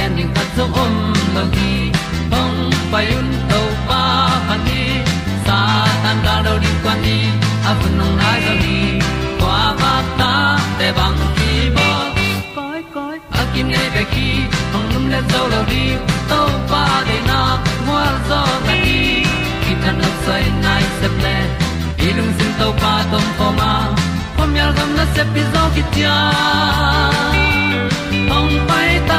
gen ding khat zo om lo gi hong pai un to pa pa ni sa tan da do di kwan ni a bu nong nai zo ni kwa ba ta te bang ki bo koi koi a kim nei be ki hong lum le zo lo di to pa de na mo zo ta ni ki tan no sai nai se ple ilung sin to pa tom ko ma. Pom yal gam na se pi zo ki tia hong pai ta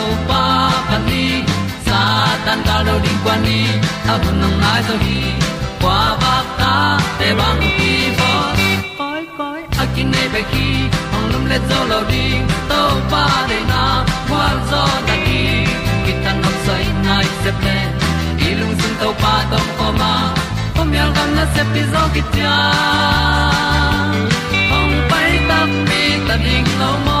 tan cao lo đi qua đi, ta bu nang mai zo gi qua ba ta te bang ki bo koi koi a kin nei be ki ong lum le zo lo ding to pa de na kwa zo ta ki ki tan nok sai nai se ple i lung sun to pa tom ko ma. Pom yal gam na se pi zo ki tia ong pai ta mi ta ding lo mo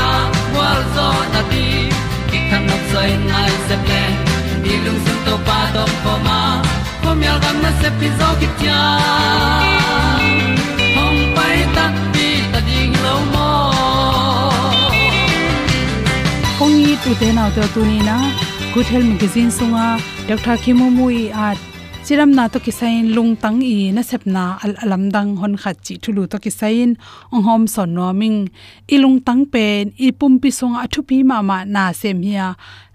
zo na ti ki kan nok sai nai se ple ni lung sun to pa to pa ma. Ko mi al gam na se pi zo ki tia hom pai ta ti ta ding lo mo kong ni tu te na to tu ni na good health magazine sunga dr khimu mui at chiram na to kisain lung tang i na sepna al alam dang hon khat chi thulu to kisain ong hom son no ming. Ilung tang pen, i pum pi song a thu pi ma ma na sem hia.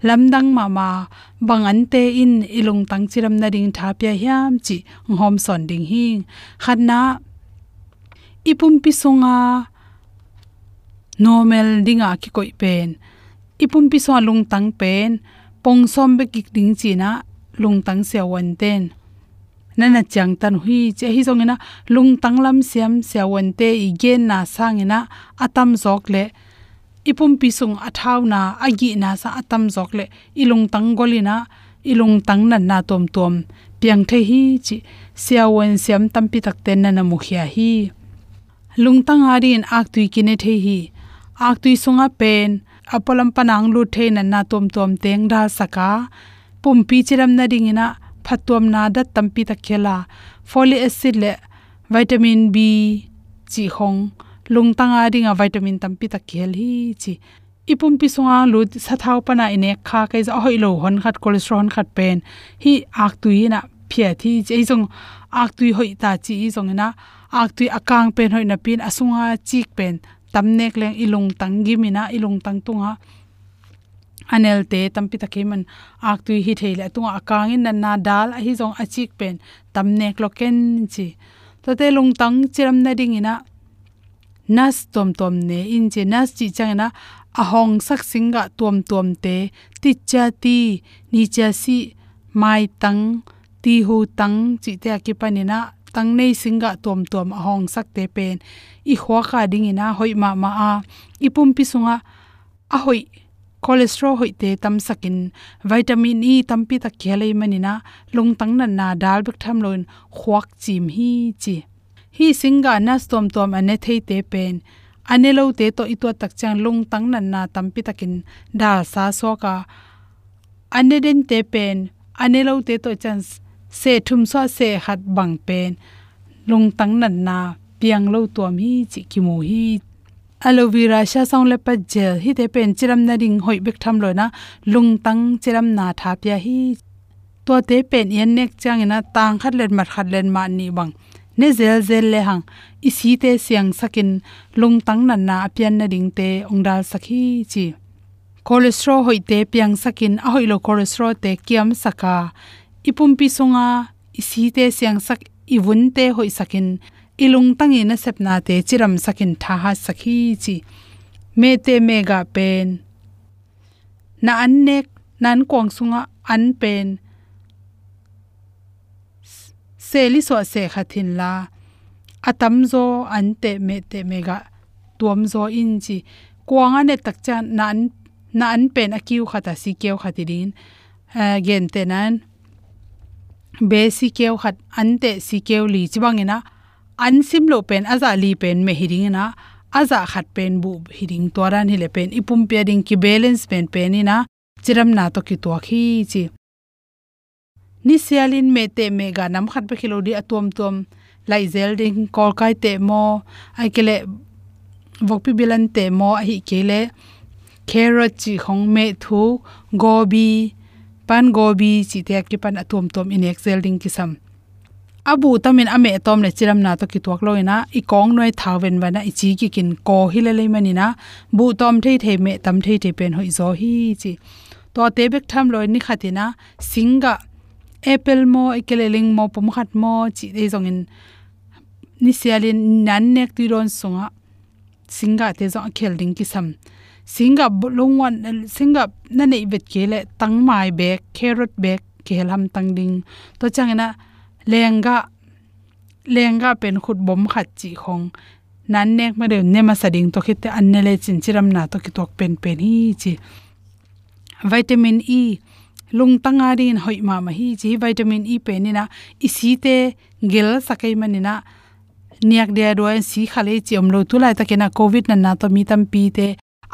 Lam dang ma ma bangan te in ilung tang chiram na ring tha pya hiam chi ong hom son ding hi e pum pi song a normal dinga ki koi pen. Pum pi so lung tang pen, pong som be ki ding chi na lung tang se wan ten. Nana chang tan hui che hi zong ina lung tang lam siam se wan te i gen na sang ina atam zok le ipum pi sung athau na agi na sa atam zok le ilung tang golina ilung tang nan na tom tom piang the hi chi sia wan siam tampi tak ten na mu khia hi lung tang arin ak tui kine the hi ak tui sunga pen apolam panang lu the na na tom tom teng da saka pumpi chiram na ringina phatom na da tampi ta khela. Folic acid le vitamin b, chi khong. Lung tanga ringa vitamin tampi ta khel hi, chi. Ipum pi songa lu sa thau pana ine kha kai za hoi lo hon khat cholesterol khat pen. Hi ak tui na phia thi chei jong ak tui hoi ta chi jong na ak tui akang pen hoi na pin asunga chik pen. Tamnek leng ilung tangi mina, ilung tang tunga anel te, tampi takhe man ak tu hi theile tunga akang in na dal a hi jong achik pen. Tamne kloken chi. To te lung tang chiram na ding ina. Nas tom tom ne. In che nas chi chang na ahong sak singa tom tom te. Ti cha ti, ni cha si, mai tang, ti hu tang, chi te ki panina tang nei singa tom tom hong sak te pen. I khwa ka ding ina, hoi ma ma a. Ipum pi sunga a hoi cholesterol hoi te tam sakin. Vitamin e tampi ta khelei manina lungtang na. Na dal bek tham loin khuak chim hi chi. Hi singa na stom tom ane thei te pen. Ane lo te to itwa tak chang lungtang na na tampi takin dal sa so ka. Ane den te pen. Ane lo te to chan se thum so se hat bang pen. Lungtang na na. Piang lo tom hi chi ki mu hi aloe vera sha song le pa gel hi te pen chiram na ring hoi bek tham loina na, lung tang chiram na tha pya hi. To te pen yen nek chang ina tang khat len mar khat len ma ni bang ne zel zel le hang. I si te siang sakin, lung tang nan na pian na ding te ong dal sakhi chi. Cholesterol hoi te piang sakin a hoi lo cholesterol te kiam saka. Ipum pi songa i si te siang sak i vun te hoi sakin ilung tangi na sepna te chiram sakin tha ha sakhi chi. Me te mega pen. Na annek nan kwang sunga, an pen. Seli so se khathin la. Atam zo, an te me te mega tuam zo in chi. Kwanga ne tak cha nan na an pen akiu khata si keu khatirin gen te nan. Be si keu khat an te si keu li chibangina an sim lo pen, aza li pen me hiring na aza khat pen bu hiring toran hile pen. Ipum pe ding ki balance pen pen ina chiram na to ki to khi chi. Ni sialin me te me ga nam khat be khilo di atom tom lai zel ding, kol kai te mo, ai kele vokpi bilan te mo hi kele carrot chi khong me thu, gobi, pan gobi chi te ki pan atom tom in excel ding ki sam abu tamin ame tom le chiram na to ki tuak loina i kong noi thawen wana i chi ki kin ko hi le le mani na, bu tom thei thei me tam thei thei pen hoi zo hi chi. To te bek tham loi ni khatina singa, apple mo ikeleling mo, pom khat mo, chi de zong in, ni sialin nan nek ti ron sunga singa te zo khel ding ki sam. Singa longwan singa na nei vet ke le tang mai bek, carrot bek kelam tang ding. To changena lenga lenga pen khut bom khat chi khong. Nan nek ma de ne ma sading to khite an ne le chin chiram na to ki tok pen pen hi chi. Vitamin e lung tanga rin hoi ma ma hi chi. Vitamin e pen ni na isi te gel sakai manina niak dia do si khale chi om lo tu lai ta kena covid na na to mi tam pi te.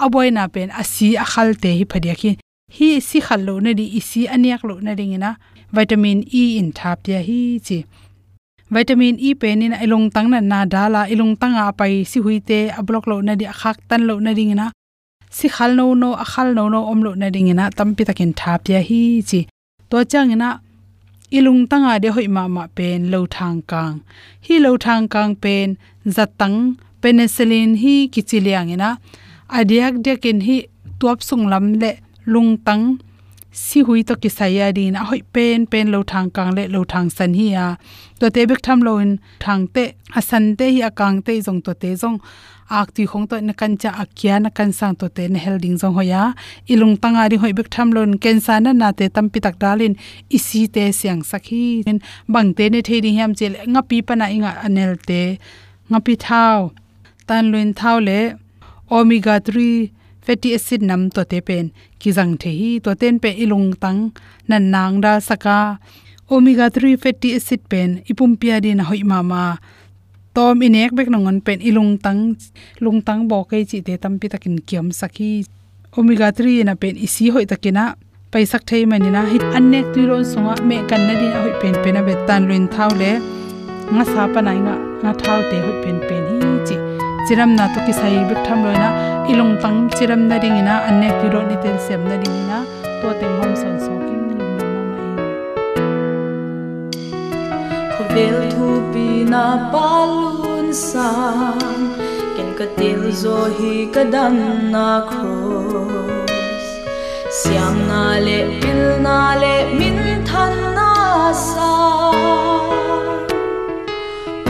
Aboi na pen asi akhal te hi phadiya ki hi, si khal lo na di isi aniak lo na ringina vitamin e in thap ya hi, chi. Vitamin e pen in ilung tang na na dala ilung tang a pai si huite a block lo na di khak tan lo na ding na si khal no no, a khal no no, om lo na ding na tampi takin thap ya hi, chi. To chang na ilung tanga de hoi ma ma pen lo thang kang. Hi lo thang kang pen zatang penicillin hi kichiliang ina adiak dekin hi tuap sung lam le lung tang si hui to ki saya din a hoi pen pen lo thang kang le lo thang san hi a to te bek tham lo in thang te, a san te hi a kang te jong to te jong ak ti khong to na kan cha akya na kan sang to te na helding jong hoya ilung tanga ri hoi bek tham lon ken sa na na te tam pi tak dalin isi te siang sakhi bang te ne thei ri hiam chel nga pi pa na inga anel te. Nga pi thau tan luin thau le omega 3 fatty acid nam to te pen. Ki jang the hi to ten pe ilung tang. Nan nang da saka. Omega 3 fatty acid pen. Ipum pia din hoi ma ma. Tom inek bek nongon pen ilung tang. Lung tang bo kai chi te tam pi takin kiam saki. Omega 3 na pen isi hoi takina. Paisak thei manina hit annek tiron songa. Me kan na din hoi pen pen a bet tan luin thau le. Nga sa pa nai nga. Nga thau te hoi pen pen hi chi. Chiram na to ki sai bik tham loina ilong tang chiram na ding ina anne ki ro ni tel sem na ding ina to teng hom son so king lum na mai ko vel thu pi na palun sang, ken ka til zo hi ka dan na cross siam na le, pil na le, min than na sa.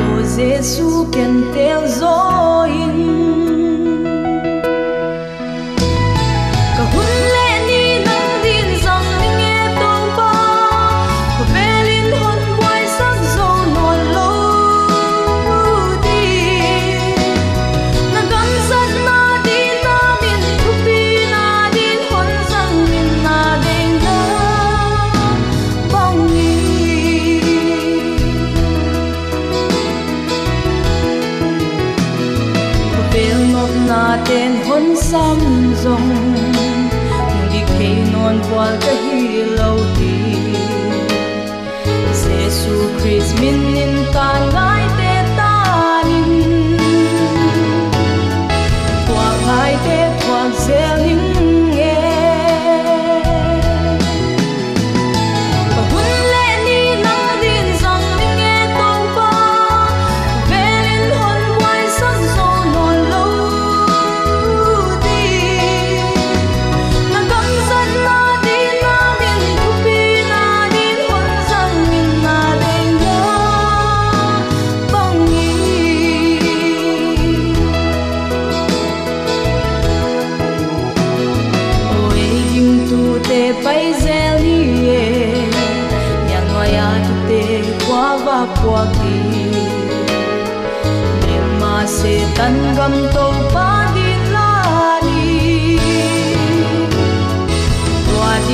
O jesu, ken tel zo in wal ka hi lo ti Jesu Christ min in ta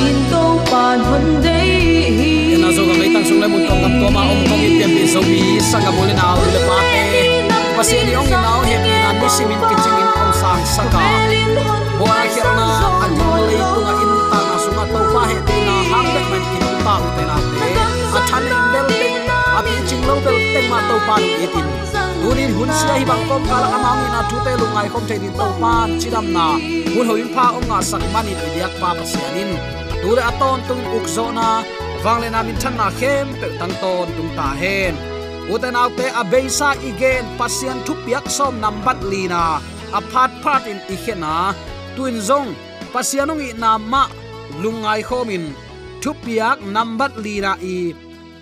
tua câu bàn pa đấy. Dei na zo gam tang sung le mun tong gam to ma om kong ipem bi zo mi sanga bole na le pa te pasi ni ong na he ni na ni simin ki ching in ong sang saka bo a khir na an jong le tu nga in ta na sunga to pa he te na hang be man ki ta u te na te a than in bel te a bi ching lo bel te ma to pa ni itin tunin hun sia hi bang kom kala amang ina thu te lungai kom te din to pan chiram na hun hoin pha ong nga sak mani diak pa pa sianin ture aton tung uk zo na. Wangle na min than na khem pe tang ton tung ta hen uten autte a beisa igen pasian thu piak som nambat lina a phat phat in ikhena tuin zong pasianong i na ma lungai khomin thu piak nambat lina i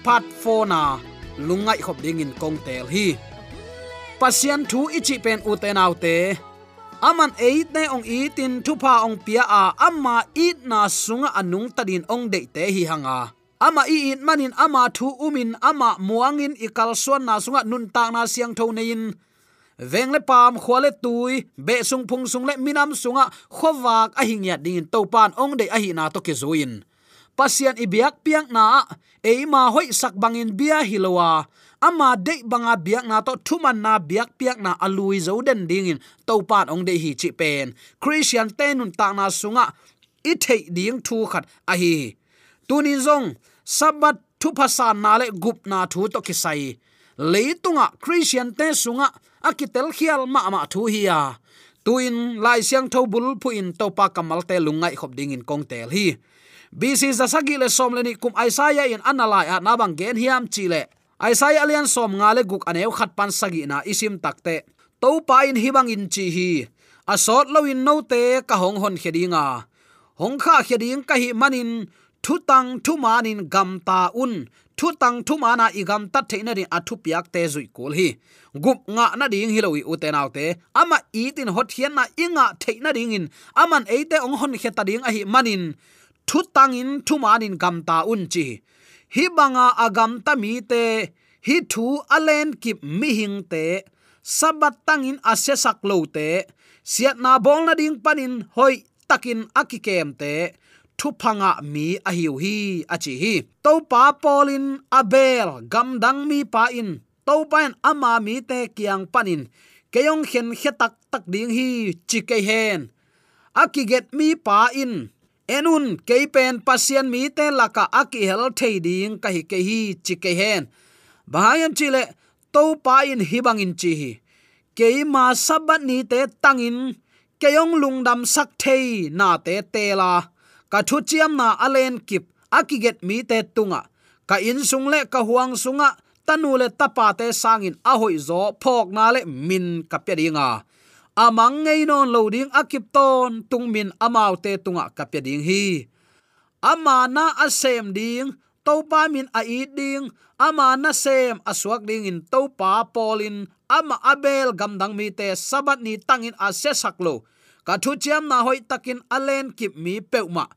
phat phona lungai khop ding in kong tel hi. Pasian thu ichi pen uten autte aman eit ne ong itin thupa ong pia a amma it na sunga anung tadin ong de te hi hanga. Ama i it manin, ama thu umin, ama muangin ikal suan na sunga nun ta na siang tho nein vengle pam khwale tui, be sung phung sung le minam sunga khowak a hingya ding to pan ong de a hi na to ke zuin pasian ibiak piang na eima hoi sak bangin bia hilowa ama de banga biak na to thuman na biak piak na alui zo den dingin. To pan ong de hi chi pen. Christian tenun ta na sunga. I thei ding thu khat a hi tunin zong sabat thu phasa na le gup na thu to ki sai leitunga, christian te sunga, akitel khial ma ma thu hi ya. Tuin lai siang tho bul pu in to pa kamal te lungai khop ding in kong tel hi. Bc za sagi le som le ni kum aisaya in analai a na bang gen hiam chi le aisai alian som ngale guk aneu khat pan sagi na isim takte. To pa in hibang in chi hi. Asot lo in no te ka hong hon khedinga hong kha kheding ka hi manin, thu tang thu manin gam ta un. Thu tang thu mana i gam tat theina ri athu piak te zui kol hi. Gup nga na ding hi lowi uten autte ama itin hot hian na inga theina ding in. Aman eite ong hon kheta ding a hi manin. Thu tang in thu manin gam ta un chi hi banga agam ta mi te, hi thu alen kip mi hing te, sabat tangin ase sak lo te, siat na bol na ding panin hoi takin akikem te thu phanga mi a hiu hi achi hi. To pa polin abel, gam dang mi pa in. To pan ama mi te kiang panin. Keyong khen khetak tak ding hi, chi ke hen. Akiget mi pa in enun keipen pasien mi te laka aki hel thei ding ka hi ke hi chi ke hen. Bahayam chile to pa in hibang in chi hi. Keima sabat ni te tangin keyong lungdam sak thei na te tela ka thu chiam na alen kip akiget mi te tunga. Ka in sung le ka huang sunga, tanu le tapa te sangin ahoi zo phok na le min kapya dinga amang ngei non lo ding akip ton, tung min amau te tunga kapya ding hi. Ama na asem ding to pa min a i ding. Ama na sem aswak ding in to pa polin. Ama abel gamdang mi te sabat ni tangin a se saklo ka thu chiam na hoi takin alen kip mi peuma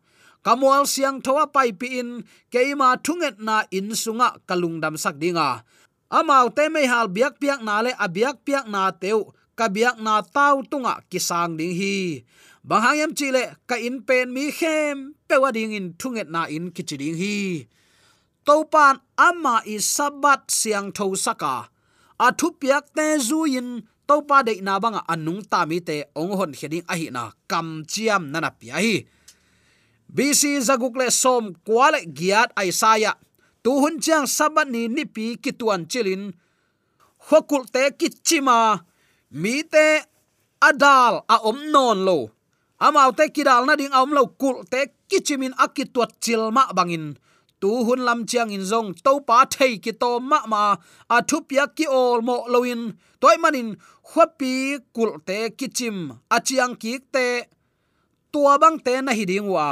kamual siang thowa pai pi in keima thunget na in sunga kalungdam sak dinga. Amau te me hal biak piak na le abiak piak na teu kabiak na tau tunga kisang ding hi. Banghayam chile ka in pen mi khem, pewa ding in thunget na in kichiding hi. Topan ama i sabat siang tho saka. A thu piak te zu in topa de na banga anung ta mi te ong hon heding a hi na kam chiam nana pia hi. Bc zagukle som kwale giat aisaya tu hun chang sabat ni ni pi kituan chilin. Hokul te kichima mi te adal a om non lo. Amau te kidal na ding om lo kul te kichimin akitwat chilma bangin. Tu hun lam chiang in zong to pa thei ki to ma ma. A thu pia ki ol mo loin toy manin khopi kul te kichim a chiang ki te tua bang te na hi ding wa.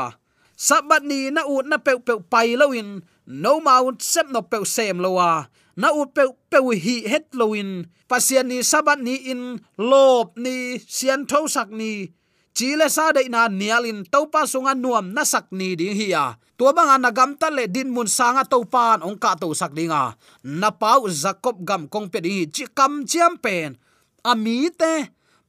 Sabat ni na ut na pe pe pai loin no maun sep no pe sem lo wa na u pe pe hi het loin pasian ni sabat ni in lob ni, sian tho sak ni. Chile sa de na nialin topa sunga nuam na sak ni ding hi ya tua banga na gam ta le din mun sanga to pan ong ka to sak dinga na pau jacob gam kong pe di chi kam chiam pen. Ami te.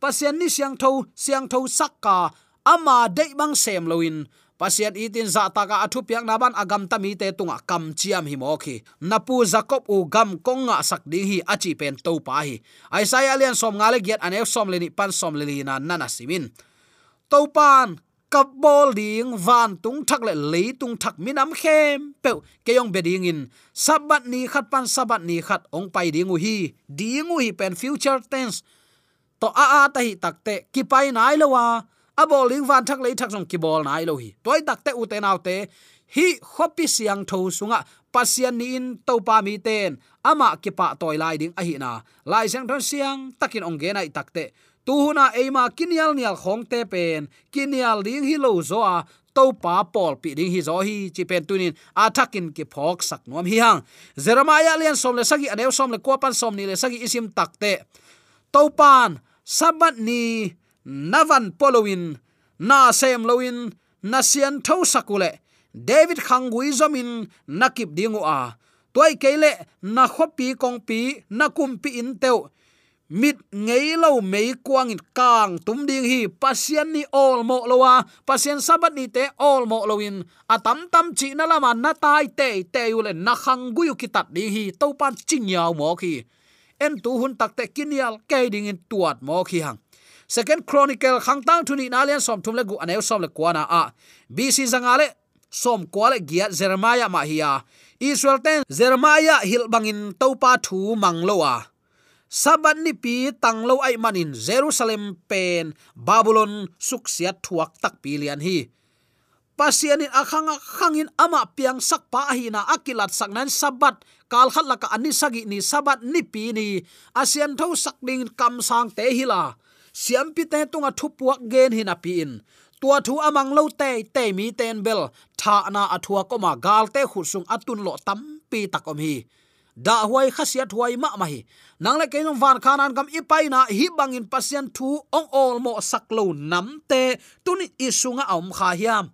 Pasian ni siang tho siang tho sakka ama de bang sem loin pasian itin za taka athu piak na ban agam ta mi te tunga kam chiam hi mokhi napu jacob u gam konga sak ding hi achi pen to pa hi. Aisaya alian som ngale giat anew som leni pan som leli na nana simin. To pan, kap bol ding, van tung thak le le tung thak minam khem. Pe ke yong be ding in. Sabat ni khat pan sabat ni khat ong pai ding u hi. Ding u hi pen future tense. To a a ta hi takte ki pai nai lo wa a bol ling van thak lei thak song ki bol nai lo hi. Toy tak te u te nau te, hi khopi siang tho sunga pasian ni in to pa mi ten. Ama ki pa toy lai ding a hi na. Lai sang thon siang, takin ong ge nai tak te. Tu huna eima kinial nial khong te pen. Kinial ding hi lo zo a to pa pol pi ding hi zo hi, chi pen tunin a athakin ki phok sak nom hi hang. Jeremiah lian som le sagi anew som le ko pan som ni le sagi isim takte to pan sabat ni navan polowin na sem loin na sian tho sakule, david khangui zomin nakip dingu a toy kele na khopi kongpi na kumpi in teu, mit ngei lo mei kwang in kang, tum ding hi pasien ni all mo lowa pasien sabat ni te all mo loin atam tam chi na lama na tai te te ule na khang gu yu kitat di hi to pan ching yaw mo khi, en tu hun tak te kinial ke ding in tuat mo khi hang second chronicle, khang tang thuni na lian som thum le gu anew som le kwana a. Bc zangale som kwale gia jeremiah ma hiya israel ten jeremiah hil bangin topa thu manglowa sabat ni pi tanglo ai manin jerusalem pen babylon suksiat thuak tak pilian hi. Pasianin akhanga khangin ama piang sakpa hi na akilat saknan sabat kal khat laka ani sagi ni sabat ni pi ni. Asian tho sakding kam sang te hila siam pi te tunga thupuak gen hin api in. Tua thu amang lo te te mi ten bel. Tha na athua ko ma gal te khusung atun lo tam pi takom hi. Da huai khasiat huai ma ma hi. Nang le kenom van khanan kam ipai na hi bangin pasien thu ong ol mo saklo nam te tuni isunga om kha hiam.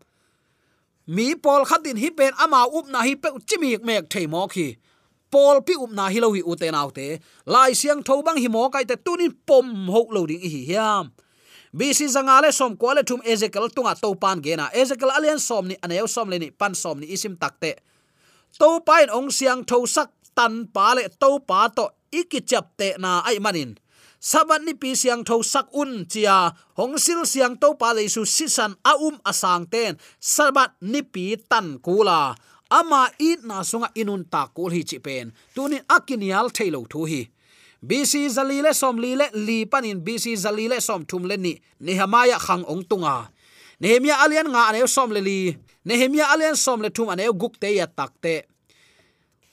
Mi pol khatin hi pen ama up na hi pe chimik mek thei mo khi pol pi up na hi lo hi u te nau te lai siang tho bang hi mo kai te tunin pom ho lo ding hi hiam. Bisi zanga le som ko le thum ezekiel tunga to pan ge na ezekiel alian som ni aneu som le ni pan som ni isim takte to pain ong siang tho sak tan pa le to pa to iki chap te na ai manin. Sabat ni pi siang tho sak un chia. Hong sil siang to pa le su sisan a um asang ten. Sabat ni pi tan kula ama it na sunga inun ta kul hi chi pen. Tunin akinial thailo thu hi. Bc zalile som lile li panin bc zalile som thum le ni. Nehemia khang ong tunga. Nehemia alian nga ane som le li. Nehemia alian som le thum ane guk te ya tak te.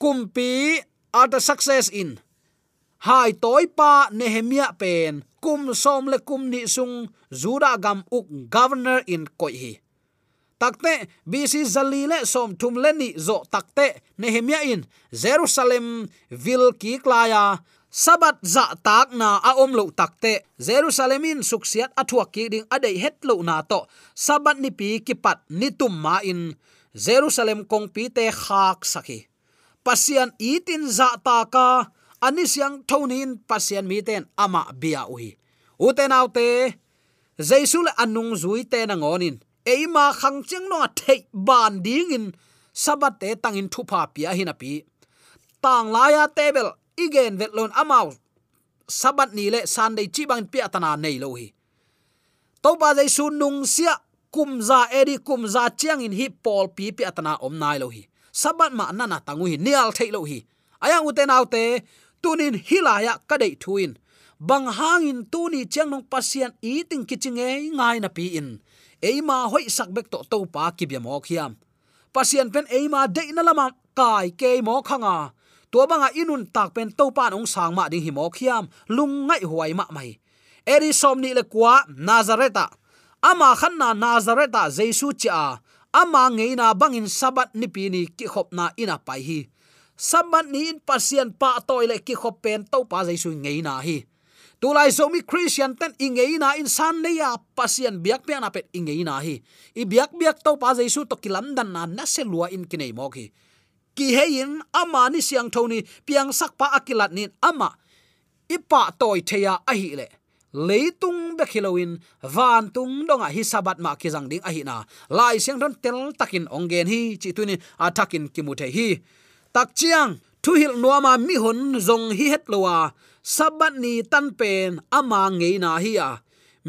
Kumpi, are the success in? Hai toy pa nehemia pen. Kum som le kum ni sung zura gam uk governor in koi hi takte bc zalile som thum le ni zo takte nehemia in. Jerusalem, vil ki klaya sabat za dạ tak na a om lo takte jerusalem in suksiat athua ki ding adei het lo na to sabat ni pi ki pat ni tum ma in. Jerusalem kong pi te khak saki pasian itin za ta ka ani siang thonin pasian mi ten ama bia ui. Uten autte jaisul anung zui te na ngonin eima khang cheng no thei ban ding in sabat te tangin thupa pia hinapi tang laya table igen vetlon amau sabat ni le sunday chi bang pia tana nei lo hi. To ba dei su nung sia kum za eri kum za chiang in hi pol pi pia tana om nai lo hi. Sabat ma nana tangu hi nial thei lo hi. Aya uten autte tunin hilaya kadei thuin bang hangin tuni chiang nong pasien eating ting kichinge ngai na pi in eima hoi sak bek to to pa ki bia mo hiam. Pasien pen eima de na lama kai ke mo khanga to banga inun tak pen to pa nong sang ma ding hi mo khiam lung ngai huai ma mai. Eri som ni le kwa nazareta. Ama khan na nazareta jesu cha ama ngei na bangin sabat ni pi ni ki khop na ina pai hi. Sabat ni in pasien pa toile ki khop pen to pa jesu ngei na hi tulai so mi christian ten ingei na in san ne ya pasian biak pe na pet ingei na hi. I biak biak to pa jesu to kilam dan na na se lua in kinai mo ki ki hein ama ni siang thoni piang sak pa akilat nin ama. Ipa toy theya a hi le. Leitung be khiloin van tung donga hi sabat ma ki jang ding a hi na. Lai siang thon tel takin ongen hi, chi tunin atakin kimute hi. Tak chiang thu hil nuama mi hun zong hi het lowa sabat ni tan pen ama nge na hi a.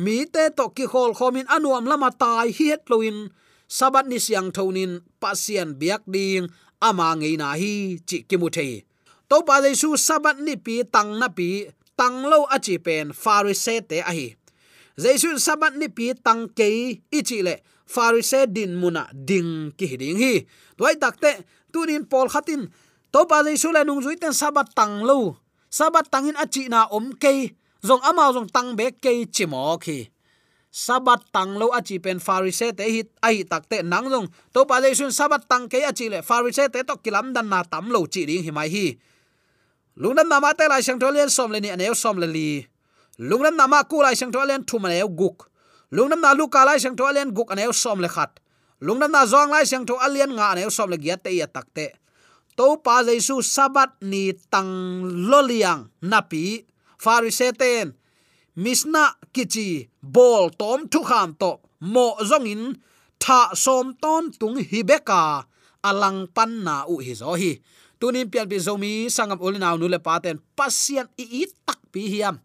Mi te to ki khol khomin anuam lama tai hi het loin sabat ni siang thonin pasian biak ding ama nge na hi chi ki mu thei. To pa le su sabat ni pi tang na pi tang lo a chi pen pharise te a hi. Jaisun sabat ni pi tang ke i chi le pharise din muna ding ki ding hi. Toy takte tunin pol khatin to pa le su le nung zui ten sabat tang lo sabat tang in achi na om ke zong amao zong tang be ke chimo khi sabat tang lo achi pen farise te hit ai takte nang zong to pa le sun sabat tang ke achi le farise te to kilam dan na tam lo chi ding hi mai hi. Lungnam nama te lai sang tholen som le ni aneu som le li lungnam nama ku lai sang tholen thum maneu guk lungnam na lu ka lai sang tholen guk aneu som le khat lungnam na zong lai sang tho alien nga aneu som le giat te ya takte to pa jesu sabat ni tang loliang napi farise ten misna kichi bol tom thu kham to mo zongin tha som ton tung hibeka alang pan na u hi. Zo hi tunin pian bi zomi sangam ulinaw nu le paten pasian i i tak pi hiam.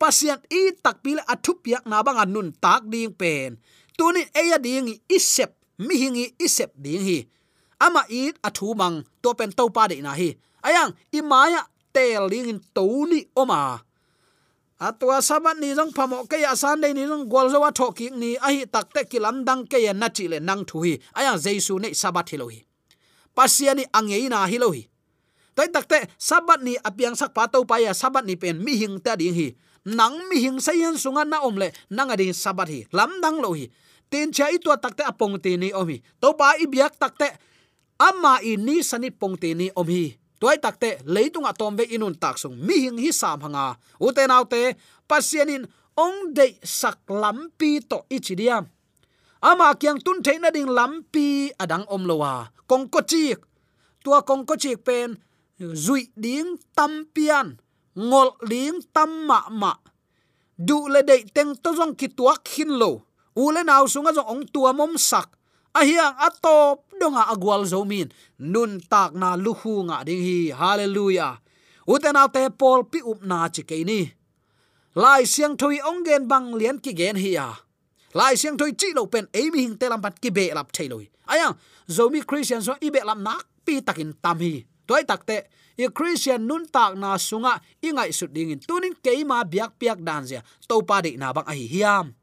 Pasian i tak pi le athup yak na bang anun tak ding pen tunin eya ding i sep mi hingi i sep ding hi ama it athu mang, to pen to pa de na hi. Ayang imaya tel ling in to ni oma. Atwa sabat ni jong phamo ke ya san dei ni jong gol zo wa thoki ni, a hi tak te kilam dang ke ya na chi le nang thu hi. Ayang, jesu ne sabat hi lo hi. Pasiani angei na hi lo hi. Tai tak te sabat ni apiang sak pa to pa ya sabat ni pen mi hing ta ding hi. Nang mi hing sai han sunga na om le, nang adin sabat hi lam dang lo hi. Tin chai to tak te apong ti ni omi to pa i biak tak te ama ini sani pongte ni om hi. Toy takte leitung atom ve inun taksung mi hing hi sam hanga. Uten autte pasianin ong de sak lampi to ichidiam. Ama kyang tun theina ding lampi adang om lowa kong chik tua kong chik pen, zui ding tampian ngol ding tam ma ma. Du le de teng to jong ki tuak hin lo. U le naw sunga jong ong tua mom sak ahiang atop donga agwal zomin nun tak na luhu nga ding hi. Hallelujah. Uten te pol pi up na chi ke ni. Lai siang thui ongen bang lian ki gen hi ya lai siang thui chi lo pen ei mi hing te lam pat ki be lap thailoi ayang zomi christian so ibe lam nak pi takin tam hi. Toy takte i christian nun tak na sunga ingai su ding in. Tunin keima biak piak dan zia. To pa de na bang a hi. Hiam.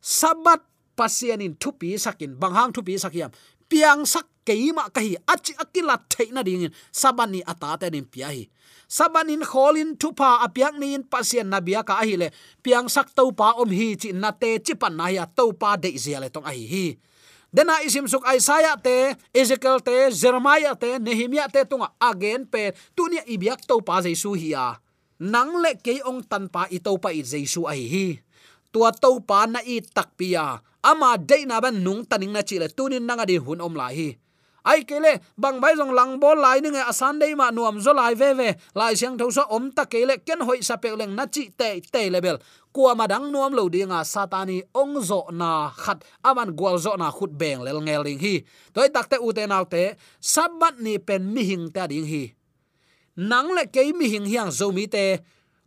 Sabat pasian in thupi sakin banghang thupi sakiam piang sak keima kahi achi akila theina ding in. Sabani ata te nim pia hi. Sabanin kholin thupa, apiak ni in pasien nabia ka hi le. Piang sak to pa om hi chi na te chi pan na ya to pa de zia le tong a hi. Hi dena isim suk isaiah te, ezekiel te, jeremiah te, nehemia te tunga again pe tunia ibiak to pa jesu hi ya nang le ke ong tan pa i to pa i jesu ai hi tua to pa na i tak pia ama de na ban nung taning na chile tunin nanga di hun om lai hi. Ai kele bang bai jong lang bol lai ni nge asan dei ma nuam zo lai ve ve. Lai siang tho so om ta kele ken hoi sa pe leng na chi te te level. Kwa ma dang nuam lo dinga satani ong zo na khat, aman gwal zo na khut beng lel ngel ring hi. Toy takte u te nau te sabat ni pen mi hing ta ding hi. Nang le ke mi hing hiang zo mi te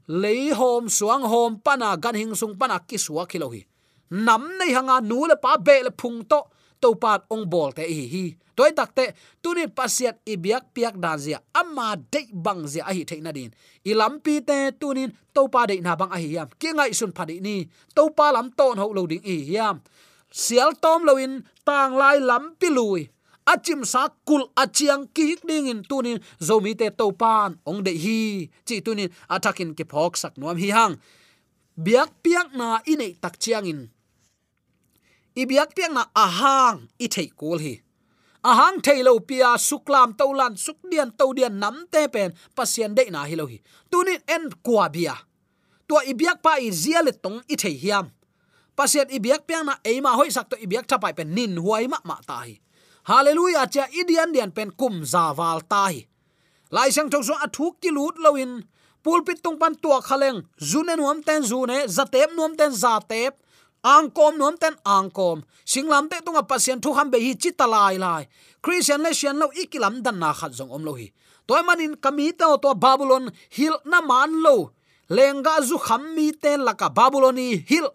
lei hom suang hom pana gan hing sung pana ki suwa khilo hi nam nei hanga nu le pa be le phung to to pat ong bol te hi hi toy takte tuni pasiat ibiak piak dan zia amma de bang zia a hi theina din ilampi te tunin to pa de na bang a hi yam ki ngai sun phadi ni to pa lam ton ho lo ding i yam sial tom lo in tang lai lam pi lui achim sa kul achiang ki ding in tunin zomi te to pan ong de hi. Chi tunin atakin ke phok sak nuam hi hang. Biak piak na ine tak chiang in ibiak piak na ahang i thei kul hi. Ahang thei lo pia suklam tolan sukdian todian nam te pen pasien de na hi lo hi. Tunin en kwa bia. Tua ibiak pa i zia tong i thei hiam. Pasien ibiak piak na eima hoi sak to ibiak thapai pen nin huai ma ma ta hi hallelujah cha idian dian pen kum zawal ta lai sang chong so athuk ki lut loin pulpit tung pan tua khaleng zune nuam ten zune zatep nuam ten zatep angkom nuam ten angkom singlam te tunga pasien thu ham be hi chitalai lai christian le sian lo ikilam dan na khat jong om lo hi. Toy manin kami te to babylon hil na man lo. Lenga zu kham mi te laka babyloni hil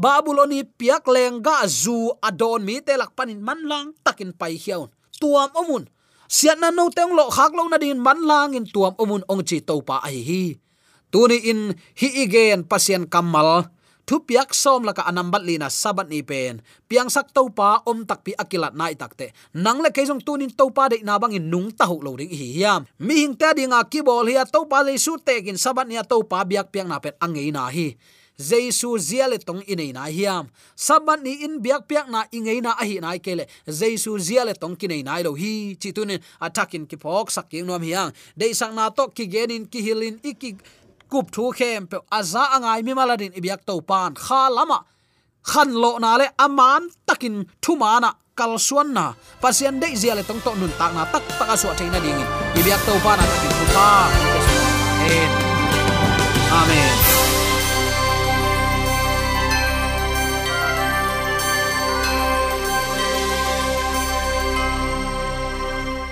babuloni piak lengga zu adon mi te lak panin man lang takin pai hiaun tuam omun. Siat na no teng lo khak lo na din man lang in tuam omun ong chi to pa ai hi. Tuni in hi igen pasien kamal. Thu piak som laka anambat lina sabat ni pen. Piang sak to pa om tak pi akilat nai takte nang le keijong tunin to pa de na bang in nung ta hu lo ding hi hiam. Mi hing ta dinga ki bol hi to pa le su te kin sabat ni to pa biak piang na pen angei na hi jesu ziale tong inei na hiam. Sabat ni in biak piak na ingei na ahi hi nai kele. Jesu ziale tong kinei nai lo hi chi tunin attacking ki phok sak nom hiang. Dei sang na to ki genin, ki hilin iki kup thu khem pe aza angai mi maladin ibyak to pan kha lama. Khan lo na le aman takin thu mana kal suan na. Pasien de ziale tong to nun tak na tak tak asu theina ding ibyak to pan na takin thu pa. Amen.